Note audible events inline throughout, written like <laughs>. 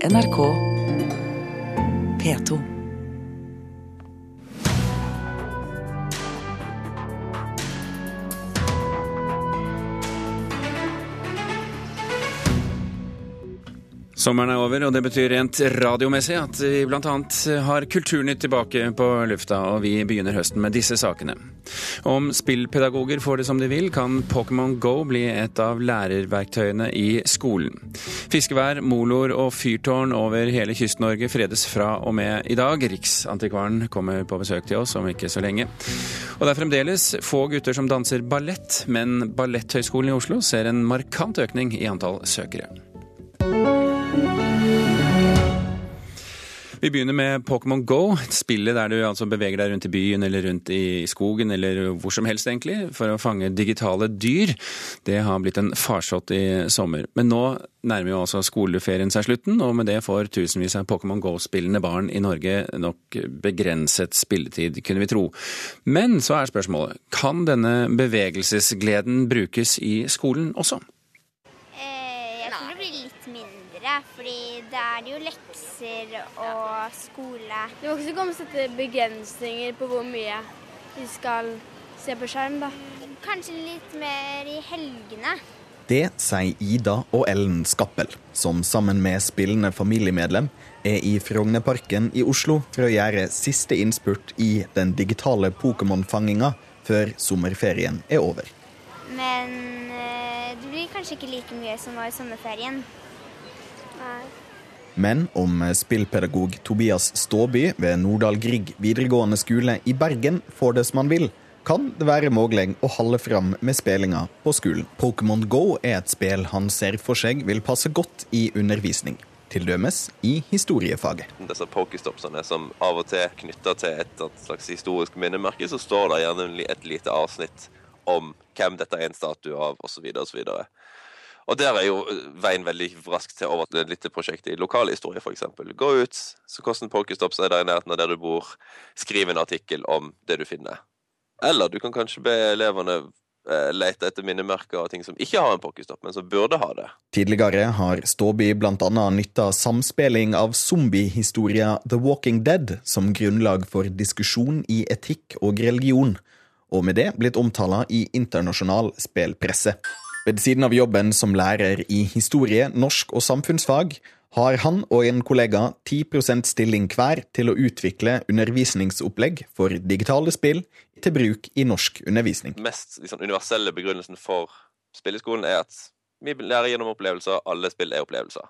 NRK P2. Sommeren er over, og det betyr rent radiomessig at vi bl.a. har Kulturnytt tilbake på lufta, og vi begynner høsten med disse sakene. Om spillpedagoger får det som de vil, kan Pokémon GO bli et av lærerverktøyene i skolen. Fiskevær, moloer og fyrtårn over hele Kyst-Norge fredes fra og med i dag. Riksantikvaren kommer på besøk til oss om ikke så lenge. Og det er fremdeles få gutter som danser ballett, men Balletthøgskolen i Oslo ser en markant økning i antall søkere. Vi begynner med Pokémon Go, spillet der du altså beveger deg rundt i byen eller rundt i skogen eller hvor som helst egentlig, for å fange digitale dyr. Det har blitt en farsott i sommer. Men nå nærmer jo altså skoleferien seg slutten, og med det får tusenvis av Pokémon Go-spillende barn i Norge nok begrenset spilletid, kunne vi tro. Men så er spørsmålet, kan denne bevegelsesgleden brukes i skolen også? Jeg tror det blir litt mindre, fordi da er det jo lekser og skole. Det må også komme sette begrensninger på hvor mye vi skal se på skjerm, da. Kanskje litt mer i helgene. Det sier Ida og Ellen Skappel, som sammen med spillende familiemedlem er i Frognerparken i Oslo for å gjøre siste innspurt i den digitale Pokémon-fanginga før sommerferien er over. Men eh, det blir kanskje ikke like mye som var i sommerferien. Nei. Men om spillpedagog Tobias Ståby ved Nordahl Grieg videregående skole i Bergen får det som han vil, kan det være mulig å holde fram med spillinga på skolen. Pokémon Go er et spill han ser for seg vil passe godt i undervisning. Til dømes i historiefaget. Disse pokestopsene som av og til knytter til et slags historisk minnemerke, så står det gjerne et lite avsnitt om hvem dette er en statue av, osv. osv. Og der er jo veien veldig rask til over til et lite prosjekt i lokalhistorie, f.eks. Gå ut, så hvordan pokestops er der i nærheten av der du bor, skriv en artikkel om det du finner. Eller du kan kanskje be elevene eh, lete etter minnemerker og ting som ikke har en pokestopp, men som burde ha det. Tidligere har Ståby bl.a. nytta samspilling av zombiehistoria The Walking Dead som grunnlag for diskusjon i etikk og religion, og med det blitt omtala i internasjonal spillpresse. Ved siden av jobben som lærer i historie, norsk og samfunnsfag, har han og en kollega 10 stilling hver til å utvikle undervisningsopplegg for digitale spill til bruk i norsk undervisning. Den mest liksom, universelle begrunnelsen for spilleskolen er at vi lærer gjennom opplevelser, alle spill er opplevelser.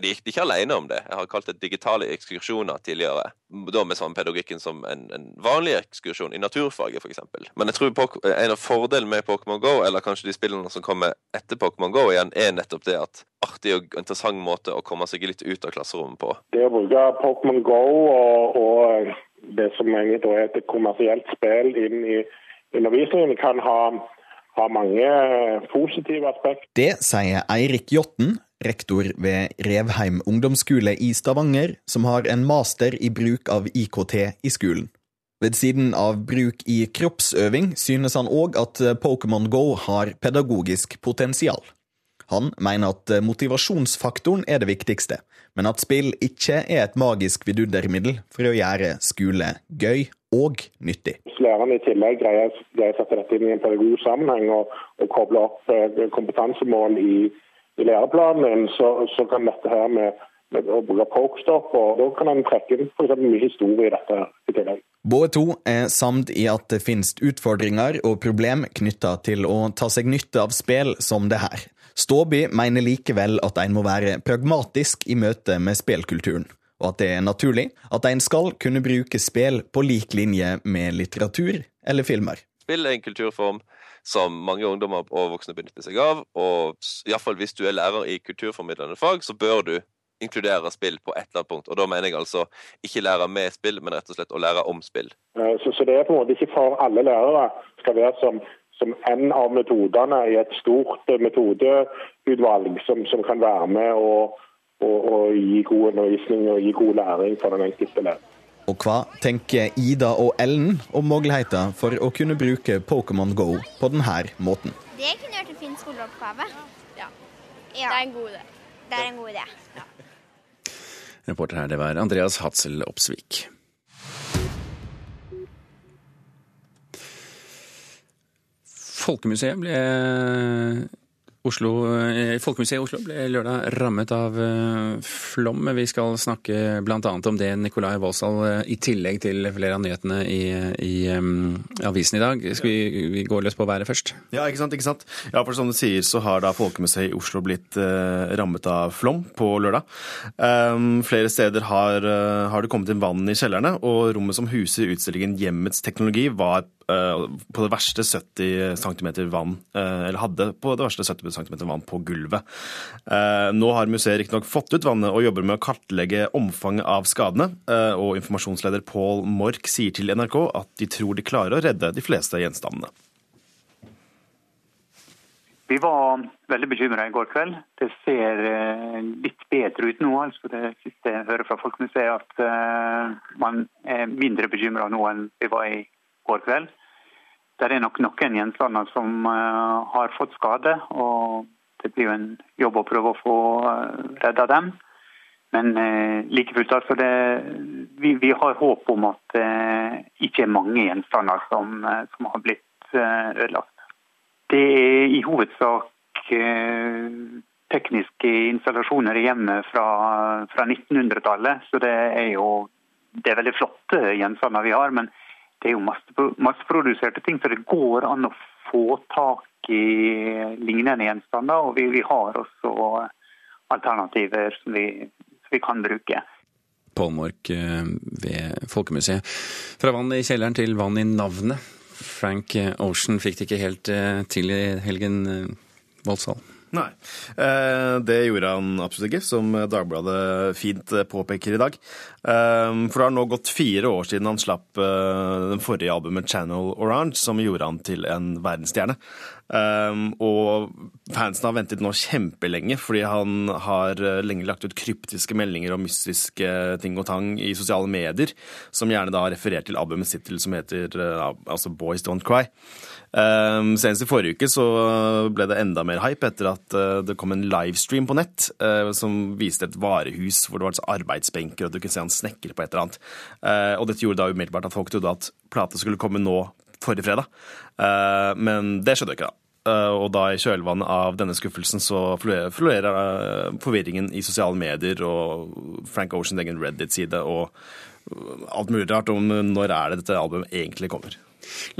De gikk ikke alene om det. Jeg har kalt det digitale ekskursjoner tidligere. Da med samme pedagogikken som en, en vanlig ekskursjon i naturfaget, f.eks. Men jeg tror en av fordelene med Pokémon GO, eller kanskje de spillene som kommer etter Pokémon GO igjen, er nettopp det at artig og interessant måte å komme seg litt ut av klasserommet på. Det å bruke Pokémon GO og, og, det som egentlig er et kommersielt spill inn i undervisningen, kan ha, ha mange positive aspekter. Det sier Eirik Jotten, rektor ved Revheim ungdomsskole i Stavanger, som har en master i bruk av IKT i skolen. Ved siden av bruk i kroppsøving synes han òg at Pokémon GO har pedagogisk potensial. Han mener at motivasjonsfaktoren er det viktigste, men at spill ikke er et magisk vidundermiddel for å gjøre skole gøy og nyttig. Hvis lærerne i tillegg greier, å sette dette inn i en pedagogisk sammenheng og, og koble opp kompetansemål i i læreplanen, så, så kan dette her med, med å bruke pokestop, og da kan en trekke inn f.eks. mye historie i dette i tillegg. Både to er samd i at det finnes utfordringer og problem knytta til å ta seg nytte av spill som det her. Ståby mener likevel at en må være pragmatisk i møte med spillkulturen, og at det er naturlig at en skal kunne bruke spill på lik linje med litteratur eller filmer. Spill er en kulturform som mange ungdommer og voksne benytter seg av. Og iallfall hvis du er lærer i kulturformidlende fag, så bør du inkludere spill på et eller annet punkt. Og da mener jeg altså ikke lære med spill, men rett og slett å lære om spill. Så, så det er på en måte ikke for alle lærere skal være som, som en av metodene i et stort metodeutvalg som, som kan være med og gi god undervisning og gi god læring for den enkelte lærer. Og hva tenker Ida og Ellen om muligheten for å kunne bruke Pokémon GO på denne måten? Det kunne vært en fin skoleoppgave. Ja. Ja, Det er en god idé. det er en god idé. Reporter her, det var Andreas Hatzel Opsvik. Folkemuseet ble Oslo, eh, Folkemuseet i Oslo ble lørdag rammet av eh, flom. Vi skal snakke bl.a. om det, Nikolai Walsall, eh, i tillegg til flere av nyhetene i, i um, avisen i dag. Skal vi, vi gå løs på været først? Ja, ikke sant. ikke sant? Ja, for som du sier, så har da Folkemuseet i Oslo blitt uh, rammet av flom på lørdag. Um, flere steder har, uh, har, det kommet inn vann i kjellerne, og rommet som huser utstillingen Hjemmets teknologi, var på det verste 70 cm vann, eh, eller hadde på det verste 70 cm vann på gulvet. Eh, nå har museet riktignok fått ut vannet og jobber med å kartlegge omfanget av skadene. Og informasjonsleder Paul Mork sier til NRK at de tror de klarer å redde de fleste gjenstandene. Vi var veldig bekymra i går kveld. Det ser litt bedre ut nå. altså Det siste jeg hører fra Folkemuseet, at man er mindre bekymra nå enn vi var i går kveld. Det er nok noen gjenstander som uh, har fått skade, og det blir jo en jobb å prøve å få uh, redda dem. Men uh, like fullt, altså det, vi, vi, har håp om at det ikke er mange gjenstander som, som har blitt ødelagt. Det er i hovedsak tekniske installasjoner i hjemmet fra, fra 1900-tallet, så det er jo det er veldig flotte gjenstander vi har. men det er jo masseproduserte ting, så det går an å få tak i lignende gjenstander. Og vi, vi har også alternativer som vi, som vi kan bruke. Pålmork eh, ved Folkemuseet. Fra vann i kjelleren til vann i navnet. Frank Ocean fikk det ikke helt eh, til i helgen, eh, Voldsal. Nei, eh, det gjorde han absolutt ikke, som Dagbladet fint påpeker i dag. Eh, for det har nå gått fire år siden han slapp eh, den forrige albumet 'Channel Orange', som gjorde han til en verdensstjerne. Og fansen har ventet nå kjempelenge, fordi han har lenge lagt ut kryptiske meldinger om mystiske ting og tang i sosiale medier, som gjerne da har referert til albumet sitt til som heter altså 'Boys Don't Cry'. Um, senest i forrige uke så ble det enda mer hype etter at uh, det kom en livestream på nett uh, som viste et varehus hvor det var altså arbeidsbenker, og du kunne se han snekker på et eller annet. Uh, og dette gjorde da umiddelbart at folk trodde at plata skulle komme nå forrige fredag. men det skjedde jo ikke, da. Og da i kjølvannet av denne skuffelsen så florerer forvirringen i sosiale medier og Frank Oceans egen Reddit-side og alt mulig rart om når er det dette albumet egentlig kommer.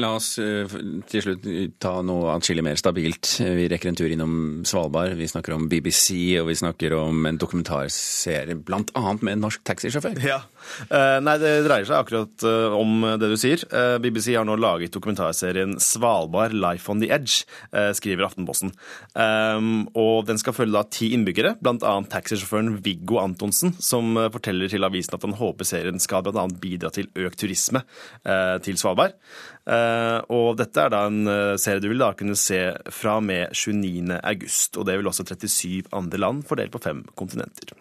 La oss eh, til slutt ta noe atskillig mer stabilt. Vi rekker en tur innom Svalbard. Vi snakker om BBC, og vi snakker om en dokumentarserie bl.a. med en norsk taxisjåfør. Ja. Uh, nei, det dreier seg akkurat uh, om det du sier. Uh, BBC har nå laget dokumentarserien 'Svalbard Life on the Edge', skriver Aftenposten. Og den skal følge da ti innbyggere, bl.a. taxisjåføren Viggo Antonsen, som forteller til avisen at han håper serien skal bl.a. bidra til økt turisme til Svalbard. Eh, og dette er da en eh, serie du vil da kunne se fra og med 29. august. Og det vil også 37 andre land fordelt på fem kontinenter.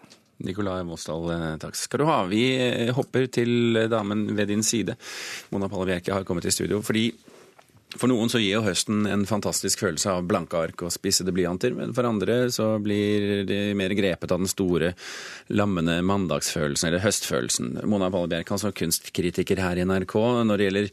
Nikolai Mosdal, eh, takk skal du ha. Vi hopper til damen ved din side. Mona Palle Bjerke har kommet i studio fordi for noen så gir jo høsten en fantastisk følelse av blanke ark og spissede blyanter, men for andre så blir de mer grepet av den store, lammende mandagsfølelsen, eller høstfølelsen. Mona Palle Bjerke, altså kunstkritiker her i NRK. Når det gjelder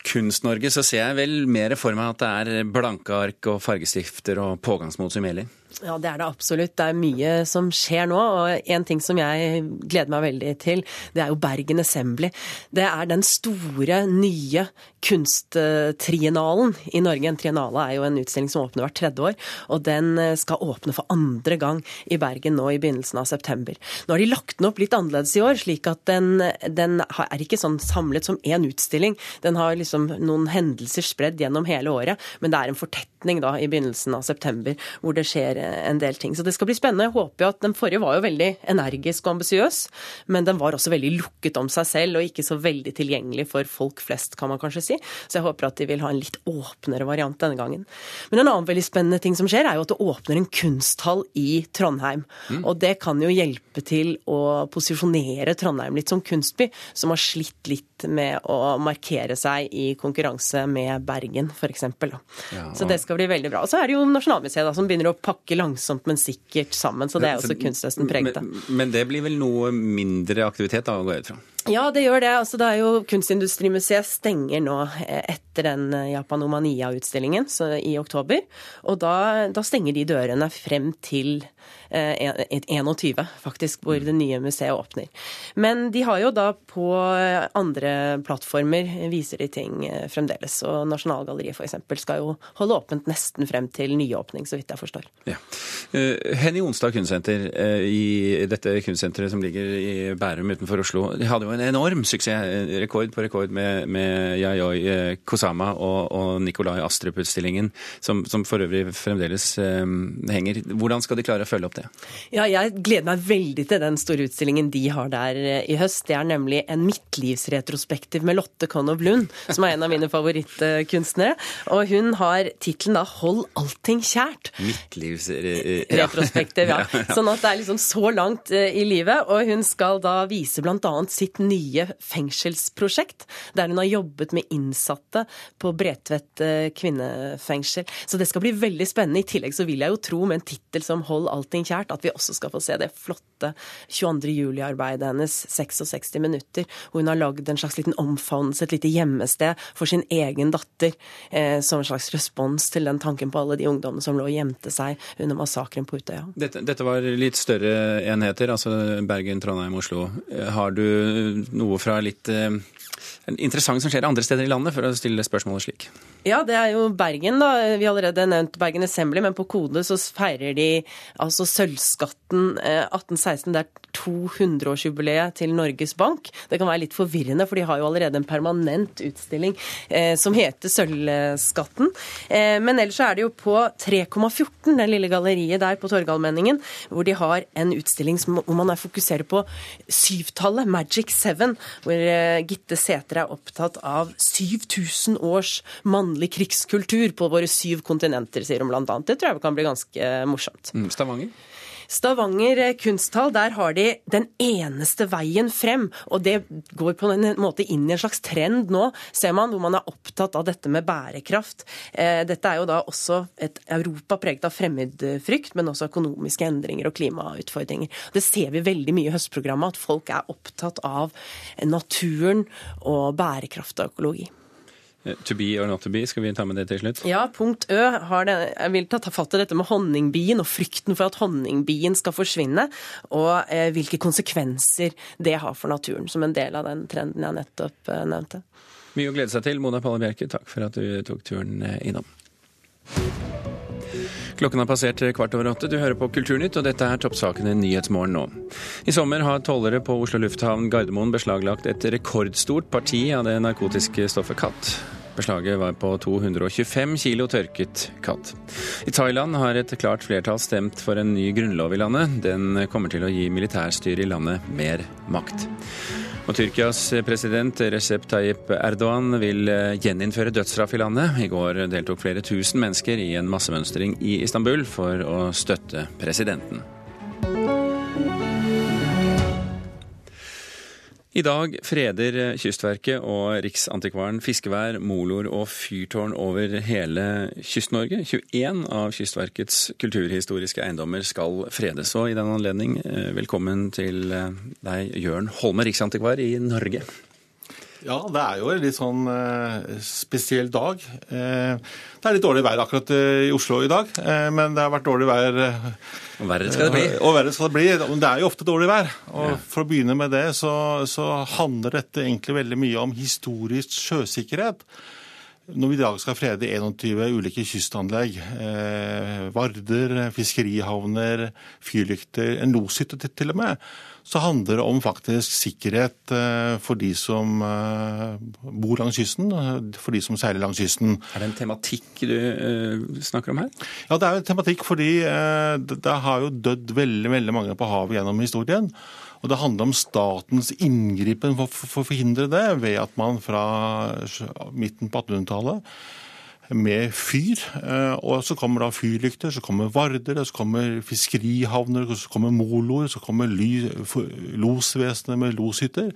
Kunst-Norge så ser jeg vel mer for meg at det er blanke ark og fargestifter og pågangsmot som gjelder. Ja, det er det absolutt. Det er mye som skjer nå. Og en ting som jeg gleder meg veldig til, det er jo Bergen Assembly. Det er den store, nye kunsttriennalen i Norge. En triennale er jo en utstilling som åpner hvert tredje år. Og den skal åpne for andre gang i Bergen nå i begynnelsen av september. Nå har de lagt den opp litt annerledes i år, slik at den, den er ikke sånn samlet som én utstilling. Den har liksom noen hendelser spredd gjennom hele året, men det er en fortetning da i begynnelsen av september hvor det skjer en del ting. Så det skal bli spennende. Jeg håper jo at Den forrige var jo veldig energisk og ambisiøs, men den var også veldig lukket om seg selv og ikke så veldig tilgjengelig for folk flest, kan man kanskje si. Så jeg håper at de vil ha en litt åpnere variant denne gangen. Men en annen veldig spennende ting som skjer, er jo at det åpner en kunsthall i Trondheim. Mm. Og det kan jo hjelpe til å posisjonere Trondheim litt som kunstby, som har slitt litt med å markere seg i konkurranse med Bergen, f.eks. Ja, og... Så det skal bli veldig bra. Og så er det jo Nasjonalmuseet da, som begynner å pakke langsomt, men sikkert sammen. Så det er også kunsthøsten preget av. Men, men det blir vel noe mindre aktivitet da, går jeg ut fra? Ja, det gjør det. Altså, det er jo Kunstindustrimuseet stenger nå eh, etter den eh, Japanomania-utstillingen i oktober. Og da, da, stenger de dørene frem til eh, 21, faktisk, hvor det nye museet åpner. Men de har jo da på eh, andre plattformer viser de ting fremdeles. Og Nasjonalgalleriet f.eks. skal jo holde åpent nesten frem til nyåpning, så vidt jeg forstår. Ja. Henny Onstad kunstsenter, i dette kunstsenteret som ligger i Bærum utenfor Oslo, de hadde jo en enorm suksess, rekord på rekord, med, med Yayoi Kusama Kosama og, og Nikolai Astrup-utstillingen, som, som, for øvrig fremdeles um, henger. Hvordan skal de klare å følge opp det? Ja, Jeg gleder meg veldig til den store utstillingen de har der eh, i høst. Det er nemlig en midtlivsretrospektiv med Lotte Connow Lund, som er en av mine <laughs> favorittkunstnere. Og hun har tittelen da 'Hold allting kjært'. Midtlivsretrospektiv, <laughs> ja. Sånn at det er liksom så langt i livet. Og hun skal da vise bl.a. sitt nye fengselsprosjekt, der hun har jobbet med innsatte på Bredtvet eh, kvinnefengsel. Så det skal bli veldig spennende. I tillegg så vil jeg jo tro, med en tittel som 'Hold allting kjært', at vi også skal få se det flotte 22. juli-arbeidet hennes, 66 minutter, hvor hun har lagd en slags liten omfavnelse, et lite gjemmested for sin egen datter, eh, som en slags respons til den tanken på alle de ungdommene som lå og gjemte seg under massakren på Utøya. Dette, dette var litt større enheter, altså Bergen, Trondheim, Oslo. Har du noe fra litt eh, interessant som skjer andre steder i landet, for å stille spørsmålet slik? Ja, det er jo Bergen, da. Vi har allerede nevnt Bergen Assembly, men på Kode så feirer de altså sølvskatten 1816. Eh, det er 200-årsjubileet til Norges Bank. Det kan være litt forvirrende, for de har jo allerede en permanent utstilling eh, som heter Sølvskatten. Eh, men ellers er det jo på 3,14, det lille galleriet der på Torgallmenningen, hvor de har en utstilling som, hvor man er fokuserer på syvtallet, Magic Seven, hvor eh, Gitte Sætre er opptatt av 7000 års mannlig krigskultur på våre syv kontinenter, sier hun annet. Det tror jeg kan bli ganske morsomt. Mm, Stavanger? Stavanger eh, kunsthall, der har de den eneste veien frem. Og det går på en måte inn i en slags trend nå, ser man, hvor man er opptatt av dette med bærekraft. Eh, dette er jo da også et Europa preget av fremmedfrykt, men også økonomiske endringer og klimautfordringer. Det ser vi veldig mye i høstprogrammet, at folk er opptatt av naturen og bærekraft og økologi. Eh, to be or not to be, skal vi ta med det til slutt? Ja, punkt Ø har det, jeg vil ta fatt i dette med honningbien og frykten for at honningbien skal forsvinne, og eh, hvilke konsekvenser det har for naturen, som en del av den trenden jeg nettopp eh, nevnte. Mye å glede seg til. Mona Palle Bjerke, takk for at du tok turen eh, innom. Klokken har passert kvart over åtte. Du hører på Kulturnytt, og dette er toppsakene Nyhetsmorgen nå. I sommer har tollere på Oslo lufthavn Gardermoen beslaglagt et rekordstort parti av det narkotiske stoffet katt. Beslaget var på 225 kilo tørket katt. I Thailand har et klart flertall stemt for en ny grunnlov i landet. Den kommer til å gi militærstyret i landet mer makt. Og Tyrkias president Recep Tayyip Erdogan vil eh, gjeninnføre dødsstraff i landet. I går deltok flere tusen mennesker i en massemønstring i Istanbul for å støtte presidenten. I dag freder Kystverket og Riksantikvaren fiskevær, moloer og fyrtårn over hele Kyst-Norge. 21 av Kystverkets kulturhistoriske eiendommer skal fredes. Og i den anledning, eh, velkommen til eh, deg, Jørn Holme, riksantikvar i Norge. Ja, det er jo en litt sånn eh, spesiell dag. Eh, det er litt dårlig vær akkurat eh, i Oslo i dag, eh, men det har vært dårlig vær. Og verre skal det bli. Og verre skal det bli. Men Det er jo ofte dårlig vær. Og. For å begynne med det, så, så handler dette egentlig veldig mye om historisk sjøsikkerhet når vi i dag skal frede 21 ulike kystanlegg, eh, Varder, fiskerihavner, fyrlykter, en loshytte til og med, så handler det om faktisk sikkerhet eh, for de som eh, bor langs kysten, for de som seiler langs kysten. Er det en tematikk du eh, snakker om her? Ja, det er en tematikk fordi eh, det har jo dødd veldig, veldig mange på havet gjennom historien. Og det handler om statens inngripen for, å forhindre det, ved at man fra midten på 1800-tallet med fyr. Eh, og så kommer da fyrlykter, så kommer varder, så kommer fiskerihavner, så kommer moloer, så kommer losvesenet med loshytter.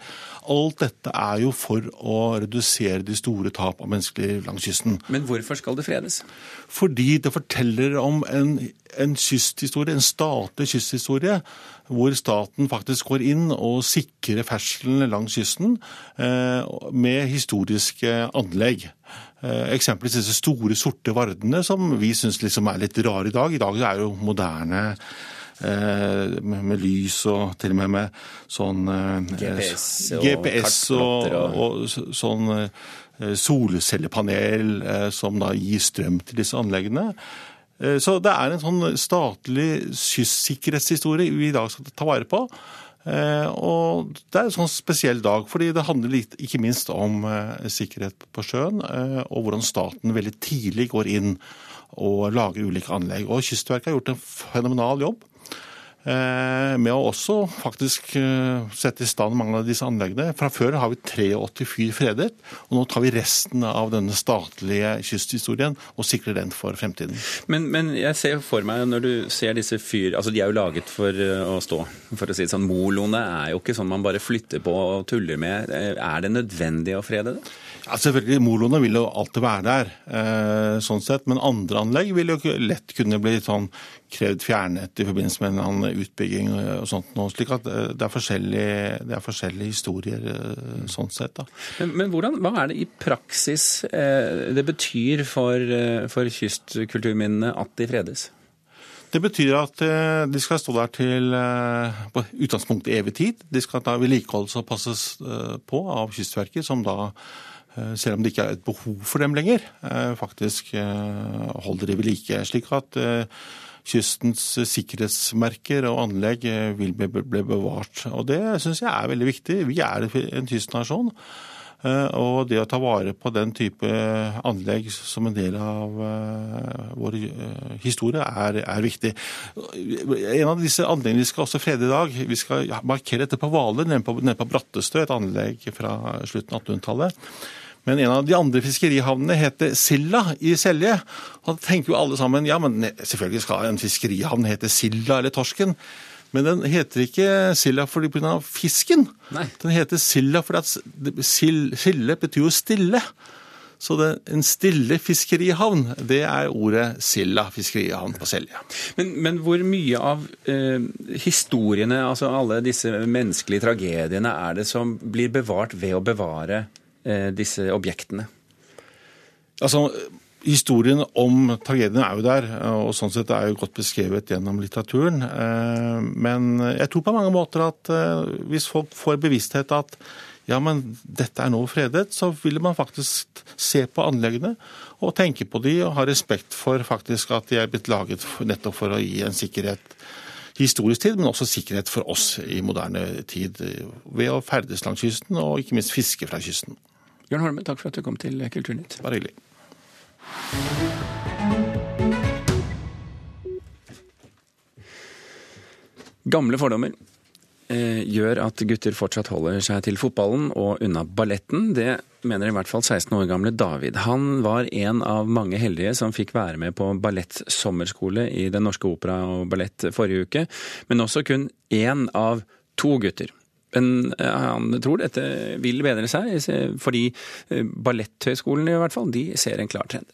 Alt dette er jo for å redusere de store tap av menneskeliv langs kysten. Men hvorfor skal det fredes? Fordi det forteller om en, en kysthistorie, en statlig kysthistorie, hvor staten faktisk går inn og sikrer ferdselen langs kysten eh, med historiske anlegg. Eh, eksempelvis disse store, sorte vardene som vi syns liksom er litt rare i dag. I dag er jo moderne eh, med, lys og til og med med sånn GPS og, GPS og, og, og sånn solcellepanel som da gir strøm til disse anleggene. Så det er en sånn statlig kystsikkerhetshistorie vi i dag skal ta vare på. Eh, og Det er en sånn spesiell dag, fordi det handler ikke minst om eh, sikkerhet på sjøen, eh, og hvordan staten veldig tidlig går inn og lager ulike anlegg. Og Kystverket har gjort en fenomenal jobb. Eh, med å også faktisk eh, sette i stand mange av disse anleggene. Fra før har vi 83 fyr fredet, og nå tar vi resten av denne statlige kysthistorien og sikrer den for fremtiden. Men, men jeg ser for meg, når du ser disse fyr... Altså de er jo laget for eh, å stå, for å si det sånn. Moloene er jo ikke sånn man bare flytter på og tuller med. Er det nødvendig å frede det? Ja, selvfølgelig, Moloene vil jo alltid være der, sånn sett. Men andre anlegg vil jo lett kunne bli sånn krevd fjernet i forbindelse med en annen utbygging og sånt. Nå, slik at eh, det er forskjellige, det er forskjellige historier eh, sånn sett. Da. Men, men hvordan, hva er det i praksis eh, det betyr for, for kystkulturminnene at de fredes? Det betyr at de skal stå der til på utgangspunktet evig tid. De skal da vedlikeholdes og passes på av Kystverket, som da selv om det ikke er et behov for dem lenger, faktisk holder de ved like. Slik at kystens sikkerhetsmerker og anlegg eh, vil bli bevart. Og Det syns jeg er veldig viktig. Vi er en kystnasjon. Eh, og det å ta vare på den type anlegg som en del av eh, vår historie er, er viktig. En av disse anleggene vi skal også frede i dag, vi skal markere dette på Hvaler, nede på, nede på Brattestø, et anlegg fra slutten av 1800-tallet. Men en av de andre fiskerihavnene heter Silla i Selje. Og da tenker jo alle sammen ja, men selvfølgelig skal en fiskerihavn hete Silla eller Torsken. Men den heter ikke Silla fordi pga. fisken. Nei. Den heter Silla fordi at Sille betyr jo stille. Så det, en stille fiskerihavn, det er ordet Silla fiskerihavn på Selje. Men, men, hvor mye av eh, historiene, altså alle disse menneskelige tragediene, er det som blir bevart ved å bevare disse objektene? Altså, Historien om tragediene er jo der, og sånn sett er jo godt beskrevet gjennom litteraturen. Eh, men jeg tror på mange måter at eh, hvis folk får bevissthet at ja, men dette er nå fredet, så vil man faktisk se på anleggene og tenke på de og ha respekt for faktisk at de er blitt laget nettopp for å gi en sikkerhet historisk tid, men også sikkerhet for oss i moderne tid ved å ferdes langs kysten og ikke minst fiske fra kysten. Bjørn Holme, takk for at du kom til Kulturnytt. Bare hyggelig. Gamle fordommer eh, gjør at gutter fortsatt holder seg til fotballen og unna balletten. Det mener i hvert fall 16 år gamle David. Han var en av mange heldige som fikk være med på ballettsommerskole i Den Norske Opera og Ballett forrige uke, men også kun én av to gutter. Men eh, han tror dette vil bedre seg, fordi eh, Balletthøgskolen i hvert fall, de ser en klar trend.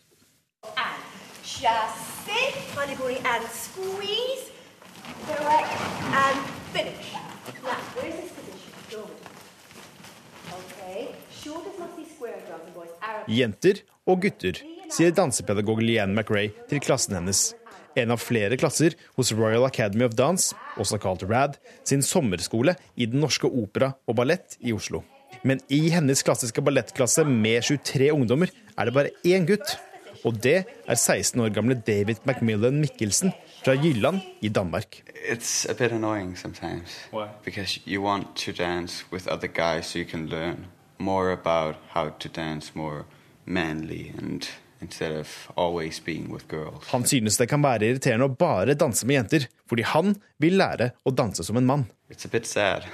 Jenter og gutter, sier dansepedagog Leanne McRae til klassen hennes en av flere klasser hos Royal Academy of Dance, også kalt RAD, sin sommerskole i Den norske opera og ballett i Oslo. Men i hennes klassiske ballettklasse med 23 ungdommer er det bare én gutt. Og det er 16 år gamle David Macmillan Mikkelsen fra Jylland i Danmark. It's a bit annoying sometimes. Why? Because you want to dance with other guys so you can learn more about how to dance more manly and han synes det kan være irriterende å bare danse med jenter, fordi han vil lære å danse som en mann. It's a bit sad,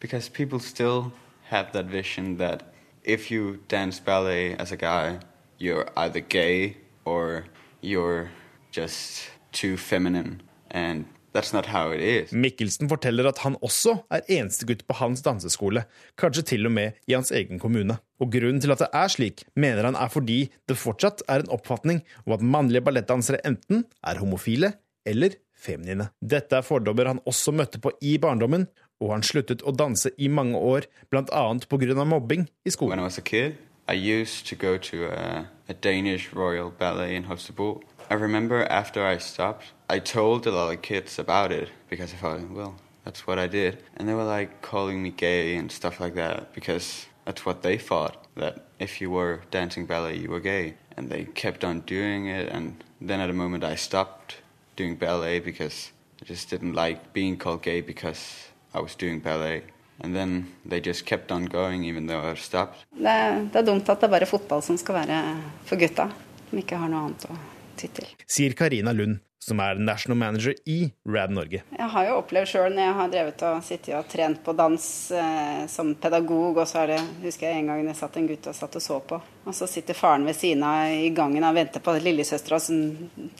because people still have that vision that if you dance ballet as a guy, you're either gay or you're just too feminine. And that's not how it is. Mikkelsen forteller at han også er eneste gutt på hans danseskole, kanskje til og med i hans egen kommune. Og grunnen til at det er slik, mener han er fordi det fortsatt er en oppfatning om at mannlige ballettdansere enten er homofile eller feminine. Dette er fordommer han også møtte på i barndommen, og han sluttet å danse i mange år, bl.a. pga. mobbing i skolen. Kid, I used to go to a, a Danish Royal Ballet in Holstebro. I remember after I stopped, I told a lot of kids about it because I thought, well, that's what I did. And they were like calling me gay and stuff like that because that's what they thought that if you were dancing ballet, you were gay. And they kept on doing it. And then at a moment, I stopped doing ballet because I just didn't like being called gay because I was doing ballet. And then they just kept on going even though I stopped. Det, det er dumt at det er fotball som skal være for gutta, som ikke har noe annet å ty til. Sier Karina Lund, som er national manager i RAD Norge. Jeg har jo opplevd sjøl når jeg har drevet og sittet og trent på dans eh, som pedagog, og så er det, husker jeg en gang jeg satt en gutt og satt og så på. Og så sitter faren ved siden av i gangen og venter på lillesøstera som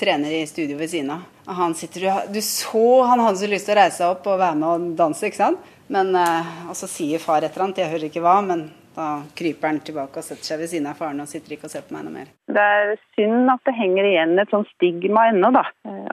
trener i studio ved siden av. Og han sitter Du så han hadde så lyst til å reise seg opp og være med og danse, ikke sant? Men, eh, og så sier far et eller annet, jeg hører ikke hva, men da kryper han tilbake og setter seg ved siden av faren og sitter ikke og ser på meg noe mer. Det er synd at det henger igjen et sånt stigma ennå, da.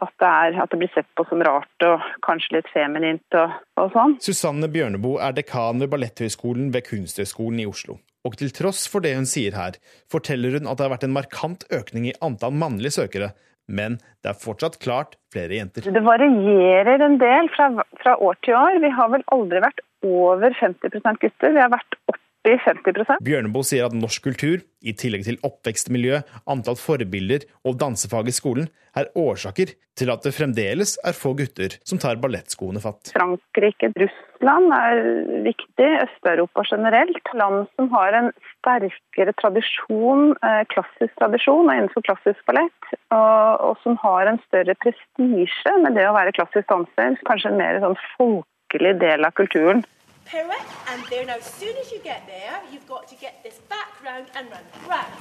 At det, er, at det, blir sett på som rart og kanskje litt feminint og, og sånn. Susanne Bjørneboe er dekan ved Balletthøgskolen ved Kunsthøgskolen i Oslo. Og til tross for det hun sier her, forteller hun at det har vært en markant økning i antall mannlige søkere, men det er fortsatt klart flere jenter. Det varierer en del fra, fra år til år. Vi har vel aldri vært over 50% gutter. Vi har vært 80-50 Bjørneboe sier at norsk kultur, i tillegg til oppvekstmiljø, antall forbilder og dansefag i skolen, er årsaker til at det fremdeles er få gutter som tar ballettskoene fatt. Frankrike, Russland er viktig, Øst-Europa generelt. Land som har en sterkere tradisjon, eh, klassisk tradisjon innenfor klassisk ballett, og, og som har en større prestisje med det å være klassisk danser. Kanskje en mer sånn folkelig del av kulturen pirouette, and then as soon as you get there, you've got to get this back round and round. Round.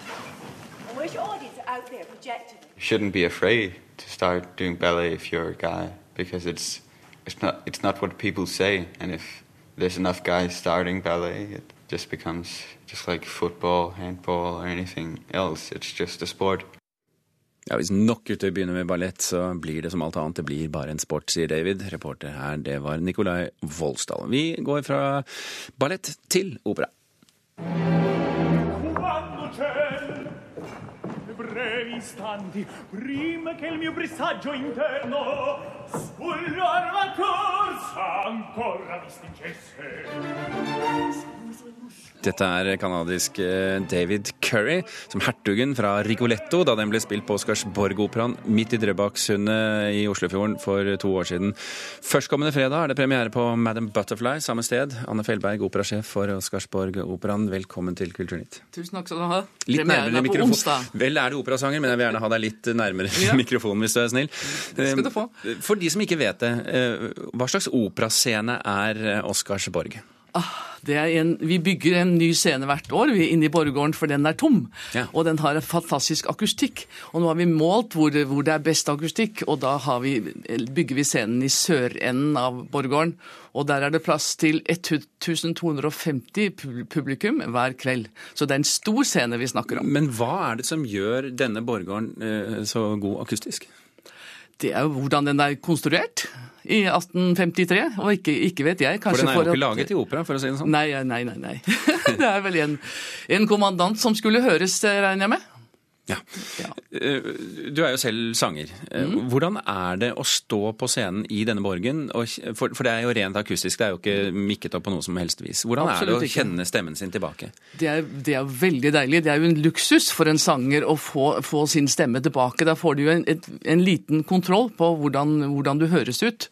And where's your audience out there projecting? You shouldn't be afraid to start doing ballet if you're a guy because it's it's not it's not what people say, and if there's enough guys starting ballet, it just becomes just like football, handball, or anything else. It's just a sport. Ja, Hvis nok gutter begynner med ballett, så blir det som alt annet. Det blir bare en sport, sier David. Reporter her, det var Nikolai Voldsdal. Vi går fra ballett til opera. brevi istanti prima che il mio brisaggio interno sullo armatur ancora distingesse dette er canadisk eh, David Curry som hertugen fra Rigoletto da den ble spilt på Oscarsborg-operaen midt i Drøbaksundet i Oslofjorden for to år siden. Førstkommende fredag er det premiere på Madam Butterfly samme sted. Anne Fellberg, operasjef for Oscarsborg-operaen, velkommen til Kulturnytt. Tusen takk skal du ha. Litt nærmere mikrofon. Vel er det operasanger, men jeg vil gjerne ha deg litt nærmere ja. <laughs> mikrofonen hvis du er snill. Det skal du få. Eh, for de som ikke vet det, eh, hva slags operascene er Oscarsborg? Ah, en, vi bygger en ny scene hvert år vi inne i Borggården, for den er tom. Ja. Og den har en fantastisk akustikk. Og nå har vi målt hvor hvor det er best akustikk, og da vi, bygger vi scenen i sørenden av Borggården. Og der er det plass til 1250 publikum hver kveld. Så det er en stor scene vi snakker om. Men hva er det som gjør denne Borggården eh, så god akustisk? Det er jo hvordan den er konstruert i 1853, og ikke, ikke vet jeg. for den er jo ikke at, laget i opera, for å si det sånn? Nei, nei, nei. nei. <laughs> det er vel en, en kommandant som skulle høres, regner jeg med. Ja. Eh, du er jo selv sanger. Eh, mm. Hvordan er det å stå på scenen i denne borgen? For, det er jo rent akustisk, det er jo ikke mikket opp på noe som helst vis. Hvordan er det å kjenne stemmen sin tilbake? Det er, det er, veldig deilig. Det er jo en luksus for en sanger å få, få sin stemme tilbake. Da får du jo en, en liten kontroll på hvordan, hvordan, du høres ut.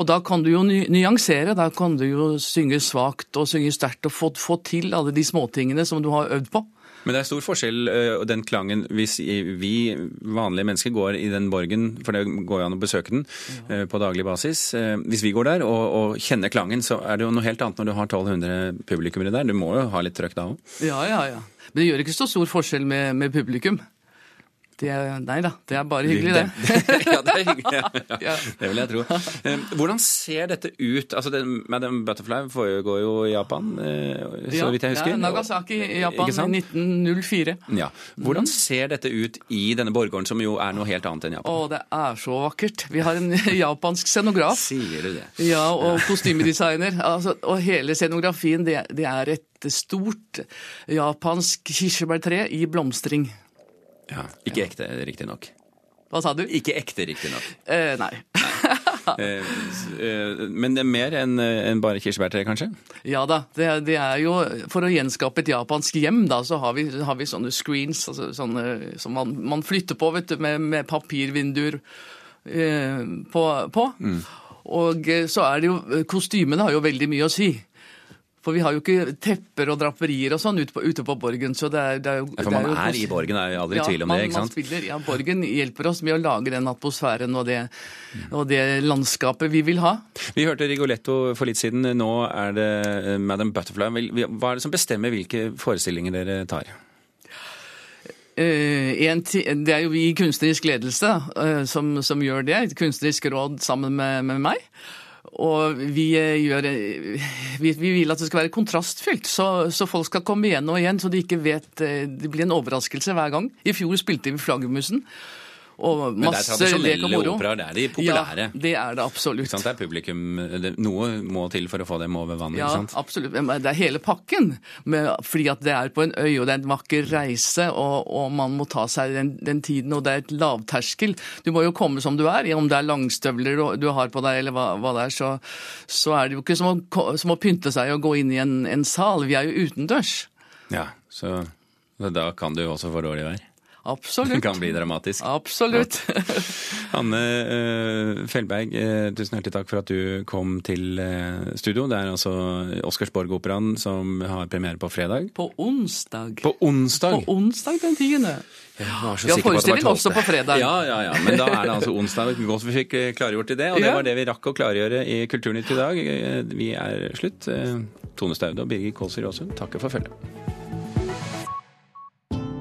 Og da kan du jo nyansere, da kan du jo synge svakt og synge sterkt og få, få til alle de småtingene som du har øvd på. Men det er stor forskjell, og den klangen, hvis vi vanlige mennesker går i den borgen, for det går jo an å besøke den ja. på daglig basis. Hvis vi går der og, og kjenner klangen, så er det jo noe helt annet når du har 1200 publikummere der. Du må jo ha litt trøkk da òg. Ja, ja, ja. Men det gjør ikke så stor forskjell med, med publikum. Det nei da, det er bare hyggelig, det. <laughs> ja, det er hyggelig. <laughs> Ja, det vil jeg tro. Eh, Hvordan ser dette ut? Altså, det, Madam Butterfly foregår jo i Japan, eh, så vidt jeg husker. Ja, Nagasaki i Japan i 1904. Ja. Hvordan ser dette ut i denne borggården, som jo er noe helt annet enn Japan? Å, det er så vakkert. Vi har en <laughs> japansk scenograf. Sier du det? Ja, og kostymedesigner. Altså, og hele scenografien, det, det er et stort japansk kirsebærtre i blomstring. Ja, Ikke ekte, riktignok. Hva sa du? Ikke ekte, riktignok. Eh, nei. <laughs> Eh, eh, Men det er mer enn bare kirsebærtre, kanskje? Ja da, det, det er jo For å gjenskape et japansk hjem, da, så har vi, har vi sånne screens altså sånne, som man, man flytter på, vet du, med, med papirvinduer eh, på. på. Og eh, så er det jo Kostymene har jo veldig mye å si. For vi har jo ikke tepper og draperier og sånn ute på, ute på borgen. så det er, det er jo... Ja, for det man jo er i borgen, er jo aldri ja, tvil om man, det, ikke sant? Spiller, ja, Borgen hjelper oss med å lage den atmosfæren og det, og det landskapet vi vil ha. Vi hørte Rigoletto for litt siden. Nå er det eh, Madam Butterfly. Hva er det som bestemmer hvilke forestillinger dere tar? Eh, det er jo vi i kunstnerisk ledelse eh, som, som gjør det. Et kunstnerisk råd sammen med, med meg. Og vi, eh, gjør, eh, vi, vi vil at det skal være kontrastfylt, så, så folk skal komme igjen og igjen, så de ikke vet eh, Det blir en overraskelse hver gang. I fjor spilte vi Flaggermusen. Og Men det er masse lek og tradisjonelle moro. operaer, det er de populære. Ja, det er det absolutt. Det er publikum, det, Noe må til for å få dem over vannet. Ja, ikke sant? absolutt. Det er hele pakken. Med, fordi at det er på en øy, og det er en vakker reise, og, og man må ta seg den, den tiden, og det er et lavterskel. Du må jo komme som du er. Om det er langstøvler du, har på deg, eller hva, hva det er, så, så er det jo ikke som å, som å pynte seg og gå inn i en, en sal. Vi er jo utendørs. Ja, så så da kan du jo også få dårlig vær. Absolutt. Det kan bli dramatisk. Absolutt. <laughs> Anne eh, Fellberg, eh, tusen hjertelig takk for at du kom til eh, studio. Det er altså Oscarsborg-operaen som har premiere på fredag. På onsdag. På onsdag? På onsdag den tiende. Vi har på forestilling 12.. også på fredag. Ja, ja, ja, men da er det altså onsdag. Godt vi fikk klargjort i det. Og det var det vi rakk å klargjøre i Kulturnytt i dag. Vi er slutt. Tone Staude og Birgit Kålsrud Aasund takker for følget.